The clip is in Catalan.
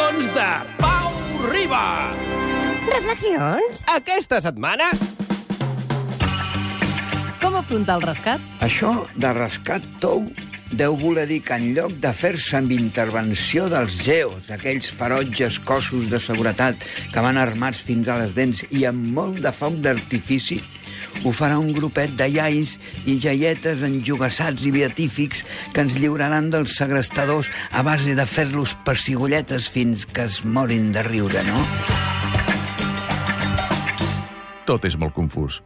reflexions de Pau Riba. Reflexions? Aquesta setmana... Com afrontar el rescat? Això de rescat tou deu voler dir que en lloc de fer-se amb intervenció dels geos, aquells ferotges cossos de seguretat que van armats fins a les dents i amb molt de foc d'artifici, ho farà un grupet de iais i jaietes enjugassats i beatífics que ens lliuraran dels segrestadors a base de fer-los pessigolletes fins que es morin de riure, no? Tot és molt confús.